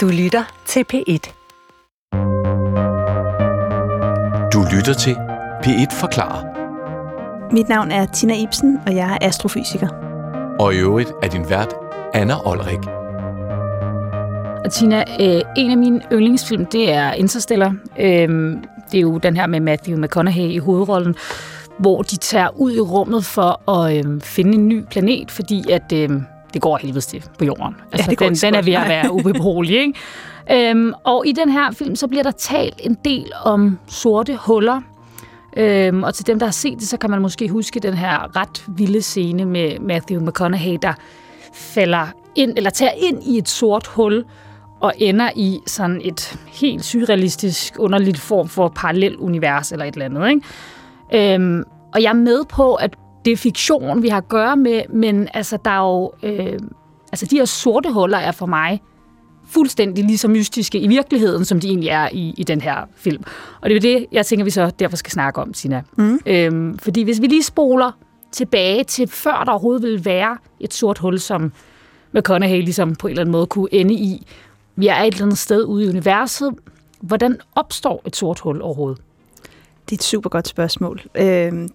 Du lytter til P1. Du lytter til P1 Forklarer. Mit navn er Tina Ibsen, og jeg er astrofysiker. Og i øvrigt er din vært Anna Olrik. Og Tina, øh, en af mine yndlingsfilm, det er Interstellar. Øh, det er jo den her med Matthew McConaughey i hovedrollen, hvor de tager ud i rummet for at øh, finde en ny planet, fordi at øh, det går helvedes til på jorden. Altså, ja, den, den er ved at være ubeboelig, ikke? Øhm, og i den her film, så bliver der talt en del om sorte huller. Øhm, og til dem, der har set det, så kan man måske huske den her ret vilde scene med Matthew McConaughey, der falder ind, eller tager ind i et sort hul, og ender i sådan et helt surrealistisk, underligt form for parallel univers eller et eller andet. Ikke? Øhm, og jeg er med på, at det er fiktion, vi har at gøre med, men altså, der er jo, øh, altså, de her sorte huller er for mig fuldstændig lige så mystiske i virkeligheden, som de egentlig er i, i den her film. Og det er jo det, jeg tænker, vi så derfor skal snakke om, Sina. Mm. Øhm, fordi hvis vi lige spoler tilbage til før der overhovedet ville være et sort hul, som McConaughey ligesom på en eller anden måde kunne ende i. Vi er et eller andet sted ude i universet. Hvordan opstår et sort hul overhovedet? Det er et super godt spørgsmål. Øhm,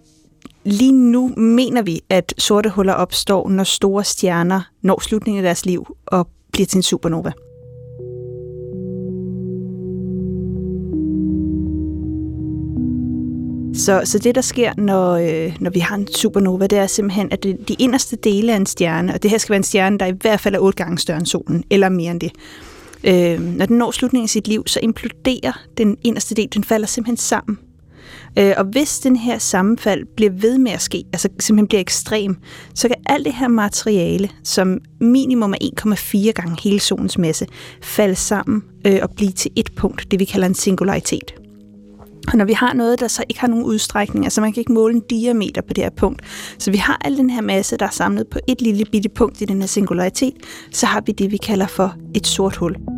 lige nu mener vi, at sorte huller opstår, når store stjerner når slutningen af deres liv og bliver til en supernova. Så, så det, der sker, når, øh, når vi har en supernova, det er simpelthen, at det, de inderste dele af en stjerne, og det her skal være en stjerne, der i hvert fald er otte gange større end solen, eller mere end det. Øh, når den når slutningen af sit liv, så imploderer den inderste del, den falder simpelthen sammen. Øh, og hvis den her sammenfald bliver ved med at ske, altså simpelthen bliver ekstrem, så kan alt det her materiale, som minimum er 1,4 gange hele solens masse, falde sammen øh, og blive til et punkt, det vi kalder en singularitet. Og når vi har noget, der så ikke har nogen udstrækning, altså man kan ikke måle en diameter på det her punkt, så vi har al den her masse, der er samlet på et lille bitte punkt i den her singularitet, så har vi det, vi kalder for et sort hul.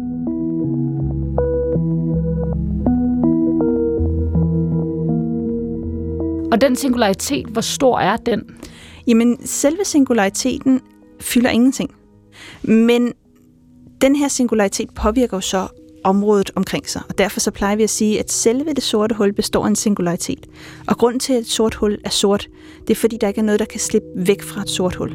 Og den singularitet, hvor stor er den? Jamen, selve singulariteten fylder ingenting. Men den her singularitet påvirker jo så området omkring sig. Og derfor så plejer vi at sige, at selve det sorte hul består af en singularitet. Og grunden til, at et sort hul er sort, det er fordi, der ikke er noget, der kan slippe væk fra et sort hul.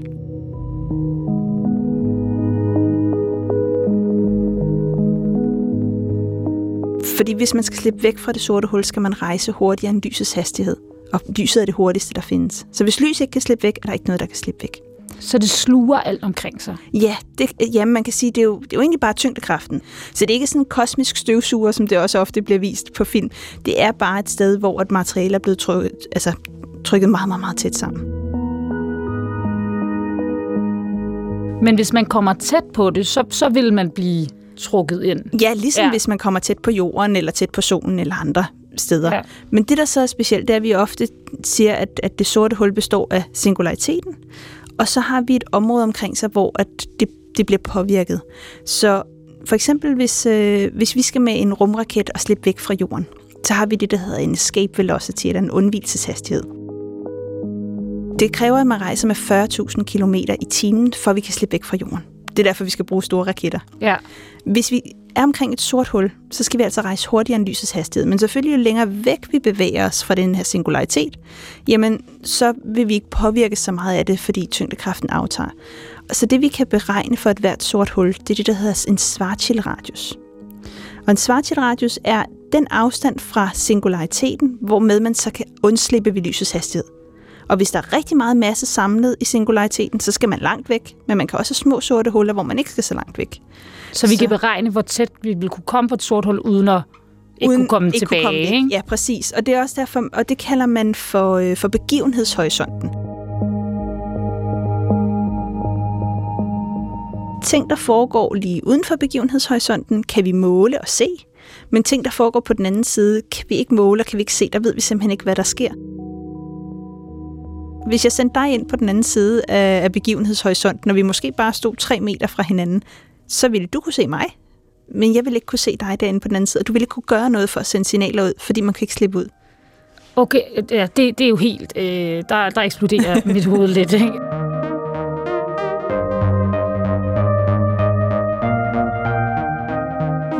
Fordi hvis man skal slippe væk fra det sorte hul, skal man rejse hurtigere end lysets hastighed. Og lyset er det hurtigste, der findes. Så hvis lys ikke kan slippe væk, er der ikke noget, der kan slippe væk. Så det sluger alt omkring sig? Ja, det, ja man kan sige, det er, jo, det er jo egentlig bare tyngdekraften. Så det er ikke sådan en kosmisk støvsuger, som det også ofte bliver vist på film. Det er bare et sted, hvor et materiale er blevet trykket, altså, trykket meget, meget, meget tæt sammen. Men hvis man kommer tæt på det, så, så vil man blive trukket ind. Ja, ligesom ja. hvis man kommer tæt på jorden, eller tæt på solen, eller andre steder. Ja. Men det, der så er specielt, det er, at vi ofte siger, at, at det sorte hul består af singulariteten, og så har vi et område omkring sig, hvor at det, det bliver påvirket. Så for eksempel, hvis, øh, hvis vi skal med en rumraket og slippe væk fra jorden, så har vi det, der hedder en escape velocity, eller en undvigelseshastighed. Det kræver, at man rejser med 40.000 km i timen, for at vi kan slippe væk fra jorden. Det er derfor, vi skal bruge store raketter. Ja. Hvis vi er omkring et sort hul, så skal vi altså rejse hurtigere end lysets hastighed. Men selvfølgelig, jo længere væk vi bevæger os fra den her singularitet, jamen, så vil vi ikke påvirke så meget af det, fordi tyngdekraften aftager. Så det, vi kan beregne for et hvert sort hul, det er det, der hedder en Schwarzschild-radius. Og en Schwarzschild-radius er den afstand fra singulariteten, hvormed man så kan undslippe ved lysets hastighed. Og hvis der er rigtig meget masse samlet i singulariteten, så skal man langt væk, men man kan også have små sorte huller, hvor man ikke skal så langt væk. Så vi så. kan beregne, hvor tæt vi vil kunne komme på et sort hul, uden at ikke uden kunne komme ikke tilbage. Kunne komme ikke? Ja, præcis. Og det er også derfor, og det kalder man for, øh, for begivenhedshorisonten. Ting, der foregår lige uden for begivenhedshorisonten, kan vi måle og se. Men ting, der foregår på den anden side, kan vi ikke måle og kan vi ikke se. Der ved vi simpelthen ikke, hvad der sker. Hvis jeg sendte dig ind på den anden side af, begivenhedshorisonten, og vi måske bare stod tre meter fra hinanden, så ville du kunne se mig, men jeg ville ikke kunne se dig derinde på den anden side, og du ville ikke kunne gøre noget for at sende signaler ud, fordi man kan ikke slippe ud. Okay, ja, det, det er jo helt... Øh, der, der eksploderer mit hoved lidt, ikke?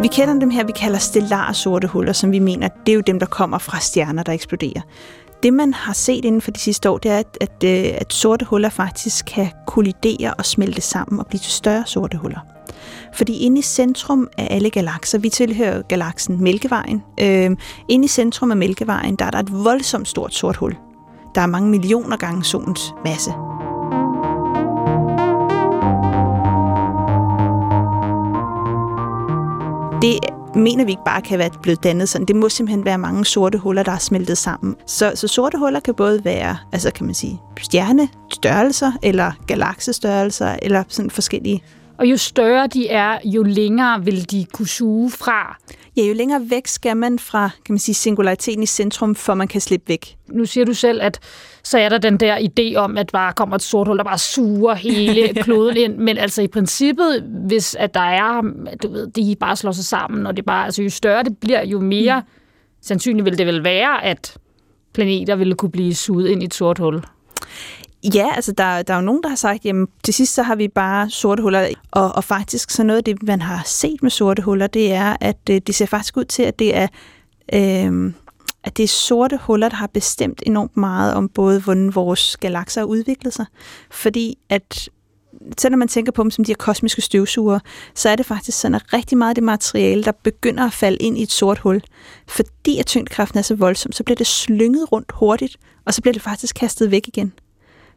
Vi kender dem her, vi kalder stellare sorte huller, som vi mener, det er jo dem, der kommer fra stjerner, der eksploderer. Det, man har set inden for de sidste år, det er, at, at, øh, at sorte huller faktisk kan kollidere og smelte sammen og blive til større sorte huller. Fordi inde i centrum af alle galakser, vi tilhører galaksen Mælkevejen, øh, inde i centrum af Mælkevejen, der er der et voldsomt stort sort hul. Der er mange millioner gange solens masse. Det mener vi ikke bare kan være blevet dannet sådan. Det må simpelthen være mange sorte huller, der er smeltet sammen. Så, så sorte huller kan både være, altså kan man sige, stjernestørrelser, eller galaksestørrelser, eller sådan forskellige og jo større de er, jo længere vil de kunne suge fra. Ja, jo længere væk skal man fra kan man sige, singulariteten i centrum, for man kan slippe væk. Nu siger du selv, at så er der den der idé om, at bare kommer et sort hul, der bare suger hele kloden ind. Men altså i princippet, hvis at der er, du ved, de bare slår sig sammen, og det bare, altså jo større det bliver, jo mere mm. sandsynligt vil det vel være, at planeter ville kunne blive suget ind i et sort hul. Ja, altså der, der er jo nogen, der har sagt, jamen til sidst så har vi bare sorte huller. Og, og faktisk så noget af det, man har set med sorte huller, det er, at øh, det ser faktisk ud til, at det er... Øh, at det er sorte huller, der har bestemt enormt meget om både, hvordan vores galakser har udviklet sig. Fordi at selvom man tænker på dem som de her kosmiske støvsugere, så er det faktisk sådan, at rigtig meget af det materiale, der begynder at falde ind i et sort hul, fordi at tyngdekraften er så voldsom, så bliver det slynget rundt hurtigt, og så bliver det faktisk kastet væk igen.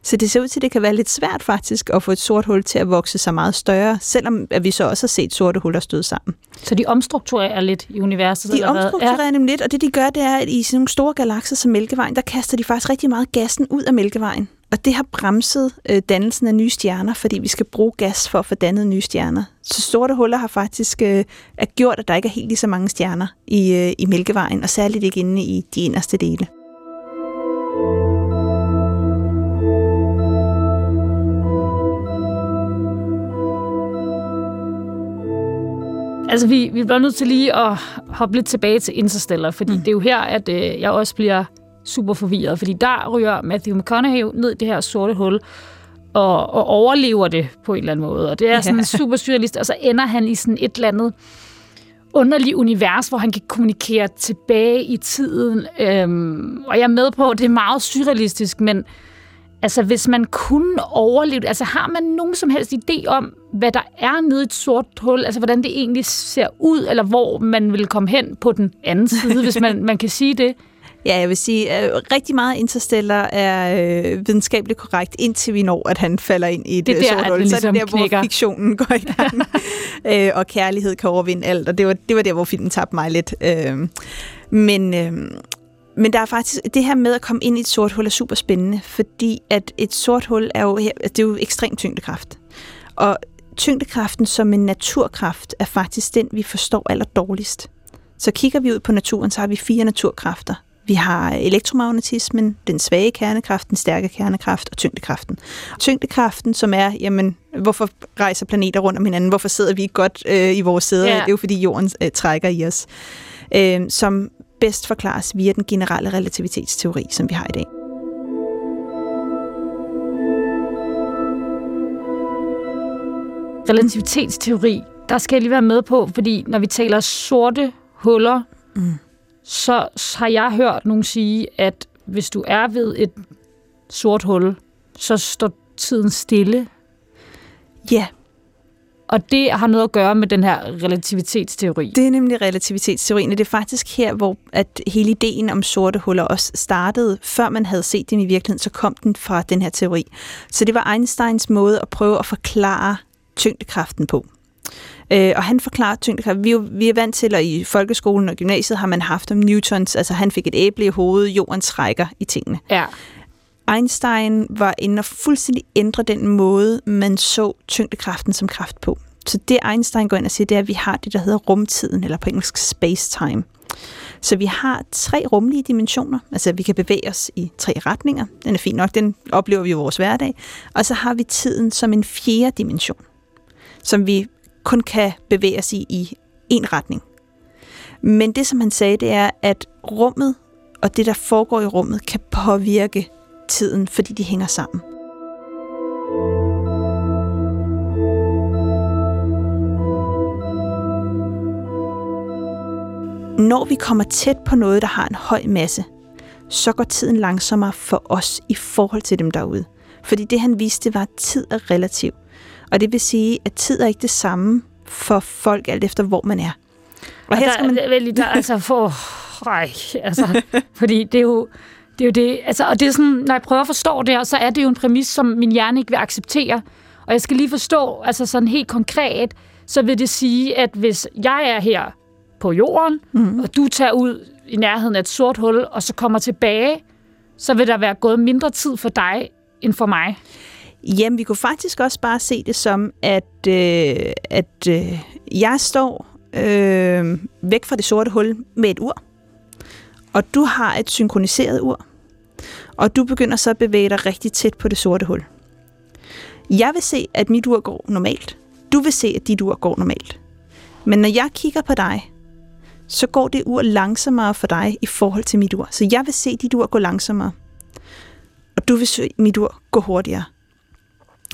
Så det ser ud til, at det kan være lidt svært faktisk at få et sort hul til at vokse sig meget større, selvom at vi så også har set sorte huller støde sammen. Så de omstrukturerer lidt i universet? De omstrukturerer ja. nemlig lidt, og det de gør, det er, at i sådan nogle store galakser som Mælkevejen, der kaster de faktisk rigtig meget gassen ud af Mælkevejen. Og det har bremset øh, dannelsen af nye stjerner, fordi vi skal bruge gas for at få dannet nye stjerner. Så sorte huller har faktisk øh, er gjort, at der ikke er helt lige så mange stjerner i, øh, i Mælkevejen, og særligt ikke inde i de inderste dele. Altså, vi, vi bliver nødt til lige at hoppe lidt tilbage til Interstellar, fordi mm. det er jo her, at øh, jeg også bliver super forvirret, fordi der ryger Matthew McConaughey ned i det her sorte hul, og, og overlever det på en eller anden måde. Og det er sådan ja. super surrealist, og så ender han i sådan et eller andet underligt univers, hvor han kan kommunikere tilbage i tiden. Øhm, og jeg er med på, at det er meget surrealistisk, men Altså, hvis man kunne overleve altså har man nogen som helst idé om, hvad der er nede i et sort hul, altså hvordan det egentlig ser ud, eller hvor man vil komme hen på den anden side, hvis man, man kan sige det? Ja, jeg vil sige, at rigtig meget Interstellar er øh, videnskabeligt korrekt, indtil vi når, at han falder ind i et det er der, sort hul. Ligesom så er det ligesom der, hvor fiktionen går i gang, øh, og kærlighed kan overvinde alt, og det var, det var der, hvor filmen tabte mig lidt. Øh, men, øh, men der er faktisk, det her med at komme ind i et sort hul er super spændende, fordi at et sort hul er jo, det er jo ekstrem tyngdekraft. Og tyngdekraften som en naturkraft er faktisk den, vi forstår aller dårligst. Så kigger vi ud på naturen, så har vi fire naturkræfter. Vi har elektromagnetismen, den svage kernekraft, den stærke kernekraft og tyngdekraften. Tyngdekraften, som er, jamen, hvorfor rejser planeter rundt om hinanden? Hvorfor sidder vi ikke godt øh, i vores sæder? Yeah. Det er jo, fordi jorden øh, trækker i os. Øh, som bedst forklares via den generelle relativitetsteori, som vi har i dag. Relativitetsteori, der skal jeg lige være med på, fordi når vi taler sorte huller, mm. så har jeg hørt nogen sige, at hvis du er ved et sort hul, så står tiden stille. Ja, og det har noget at gøre med den her relativitetsteori. Det er nemlig relativitetsteorien, og det er faktisk her, hvor at hele ideen om sorte huller også startede. Før man havde set dem i virkeligheden, så kom den fra den her teori. Så det var Einsteins måde at prøve at forklare tyngdekraften på. Øh, og han forklarer tyngdekraft. Vi, er vi er vant til, at i folkeskolen og gymnasiet har man haft om Newtons, altså han fik et æble i hovedet, jorden trækker i tingene. Ja. Einstein var inde og fuldstændig ændre den måde, man så tyngdekraften som kraft på. Så det Einstein går ind og siger, det er, at vi har det, der hedder rumtiden, eller på engelsk space-time. Så vi har tre rumlige dimensioner, altså vi kan bevæge os i tre retninger. Den er fin nok, den oplever vi i vores hverdag. Og så har vi tiden som en fjerde dimension, som vi kun kan bevæge os i i en retning. Men det, som han sagde, det er, at rummet og det, der foregår i rummet, kan påvirke tiden, fordi de hænger sammen. når vi kommer tæt på noget, der har en høj masse, så går tiden langsommere for os i forhold til dem derude. Fordi det, han viste, var, at tid er relativ. Og det vil sige, at tid er ikke det samme for folk, alt efter hvor man er. Og, og her skal man... Vel, der, altså, for, ej, altså, fordi det er jo, det er jo det, altså, og det er sådan, når jeg prøver at forstå det her, så er det jo en præmis, som min hjerne ikke vil acceptere. Og jeg skal lige forstå, altså sådan helt konkret, så vil det sige, at hvis jeg er her på jorden, mm. og du tager ud i nærheden af et sort hul, og så kommer tilbage, så vil der være gået mindre tid for dig end for mig. Jamen, vi kunne faktisk også bare se det som, at, øh, at øh, jeg står øh, væk fra det sorte hul med et ur, og du har et synkroniseret ur, og du begynder så at bevæge dig rigtig tæt på det sorte hul. Jeg vil se, at mit ur går normalt. Du vil se, at dit ur går normalt. Men når jeg kigger på dig, så går det ur langsommere for dig i forhold til mit ur. Så jeg vil se dit ur gå langsommere, og du vil se mit ur gå hurtigere.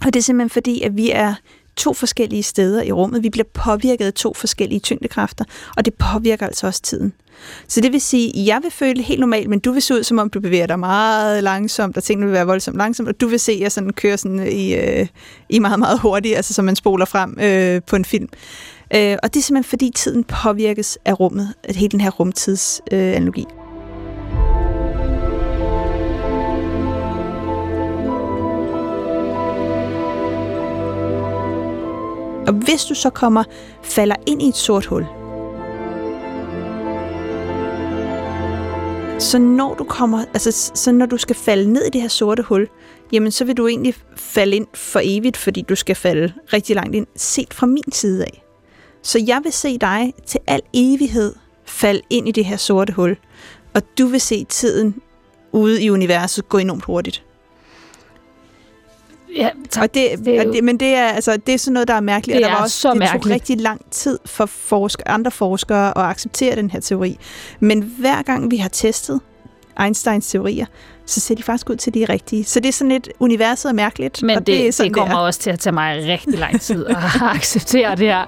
Og det er simpelthen fordi, at vi er to forskellige steder i rummet. Vi bliver påvirket af to forskellige tyngdekræfter, og det påvirker altså også tiden. Så det vil sige, at jeg vil føle helt normalt, men du vil se ud, som om du bevæger dig meget langsomt, og tingene vil være voldsomt langsomt, og du vil se, at jeg sådan kører sådan øh, i, øh, i meget, meget hurtigt, altså som man spoler frem øh, på en film. Øh, og det er simpelthen fordi tiden påvirkes af rummet, af hele den her rumtidsanalogi. Øh, hvis du så kommer, falder ind i et sort hul, så når du kommer, altså så når du skal falde ned i det her sorte hul, jamen så vil du egentlig falde ind for evigt, fordi du skal falde rigtig langt ind, set fra min side af. Så jeg vil se dig til al evighed falde ind i det her sorte hul, og du vil se tiden ude i universet gå enormt hurtigt. Ja, tak. Og det, det og det, men det er, altså, det er sådan noget, der er mærkeligt. Det og der var også, så det mærkeligt. tog rigtig lang tid for forsker, andre forskere at acceptere den her teori. Men hver gang vi har testet Einsteins teorier, så ser de faktisk ud til, de rigtige. Så det er sådan lidt, universet er mærkeligt. Men og det, det, er sådan, det kommer det er. også til at tage mig rigtig lang tid at acceptere det her.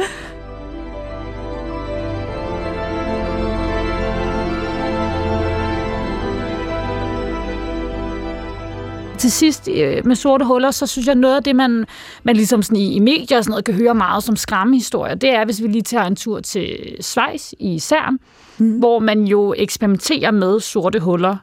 Til sidst øh, med sorte huller, så synes jeg noget af det, man, man ligesom sådan i, i medier og sådan noget, kan høre meget som skræmmehistorier, det er, hvis vi lige tager en tur til Schweiz i CERN, mm. hvor man jo eksperimenterer med sorte huller.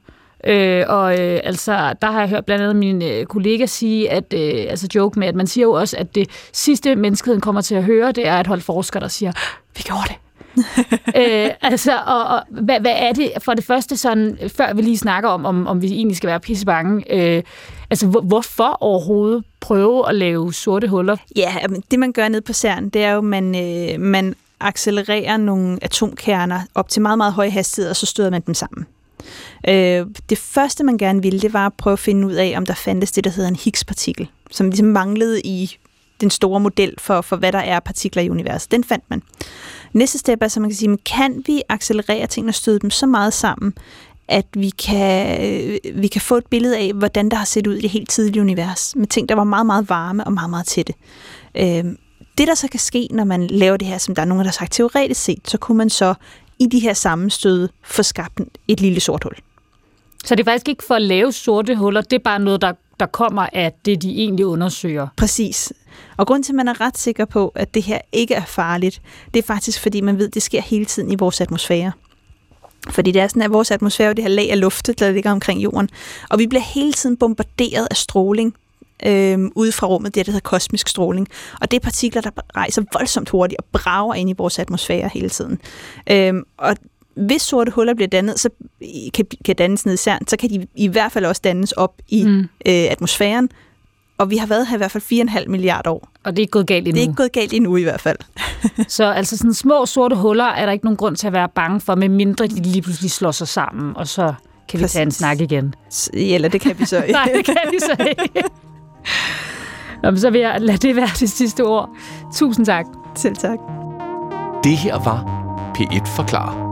Øh, og øh, altså, der har jeg hørt blandt andet min øh, kollega sige, at øh, altså joke med, at man siger jo også, at det sidste menneskeheden kommer til at høre, det er et hold forskere, der siger, vi gjorde det. øh, altså, og, og hvad, hvad er det for det første sådan, før vi lige snakker om, om, om vi egentlig skal være pisse bange, øh, altså hvor, hvorfor overhovedet prøve at lave sorte huller? Ja, det man gør ned på CERN, det er jo, man, øh, man accelererer nogle atomkerner op til meget, meget høje hastigheder, og så støder man dem sammen. Øh, det første, man gerne ville, det var at prøve at finde ud af, om der fandtes det, der hedder en Higgs-partikel, som ligesom manglede i den store model for, for, hvad der er partikler i universet. Den fandt man. Næste step er, så man kan sige, kan vi accelerere tingene og støde dem så meget sammen, at vi kan, øh, vi kan få et billede af, hvordan der har set ud i det helt tidlige univers, med ting, der var meget, meget varme og meget, meget tætte. Øh, det, der så kan ske, når man laver det her, som der er nogen, der har sagt teoretisk set, så kunne man så i de her sammenstød få skabt et lille sort hul. Så det er faktisk ikke for at lave sorte huller, det er bare noget, der, der kommer af det, de egentlig undersøger. Præcis. Og grund til, at man er ret sikker på, at det her ikke er farligt, det er faktisk, fordi man ved, at det sker hele tiden i vores atmosfære. Fordi det er sådan, at vores atmosfære er det her lag af luft, der ligger omkring jorden. Og vi bliver hele tiden bombarderet af stråling øh, ude fra rummet, det der hedder kosmisk stråling. Og det er partikler, der rejser voldsomt hurtigt og brager ind i vores atmosfære hele tiden. Øh, og hvis sorte huller bliver dannet, så kan, kan dannes ned i CERN, så kan de i hvert fald også dannes op i mm. øh, atmosfæren, og vi har været her i hvert fald 4,5 milliarder år. Og det er ikke gået galt endnu? Det er ikke gået galt endnu i hvert fald. så altså sådan små sorte huller er der ikke nogen grund til at være bange for, med mindre de lige pludselig slår sig sammen, og så kan vi Præcis. tage en snak igen. Eller det kan vi så ikke. Nej, det kan vi så ikke. Nå, så vil jeg lade det være det sidste ord. Tusind tak. Selv tak. Det her var P1 Forklarer.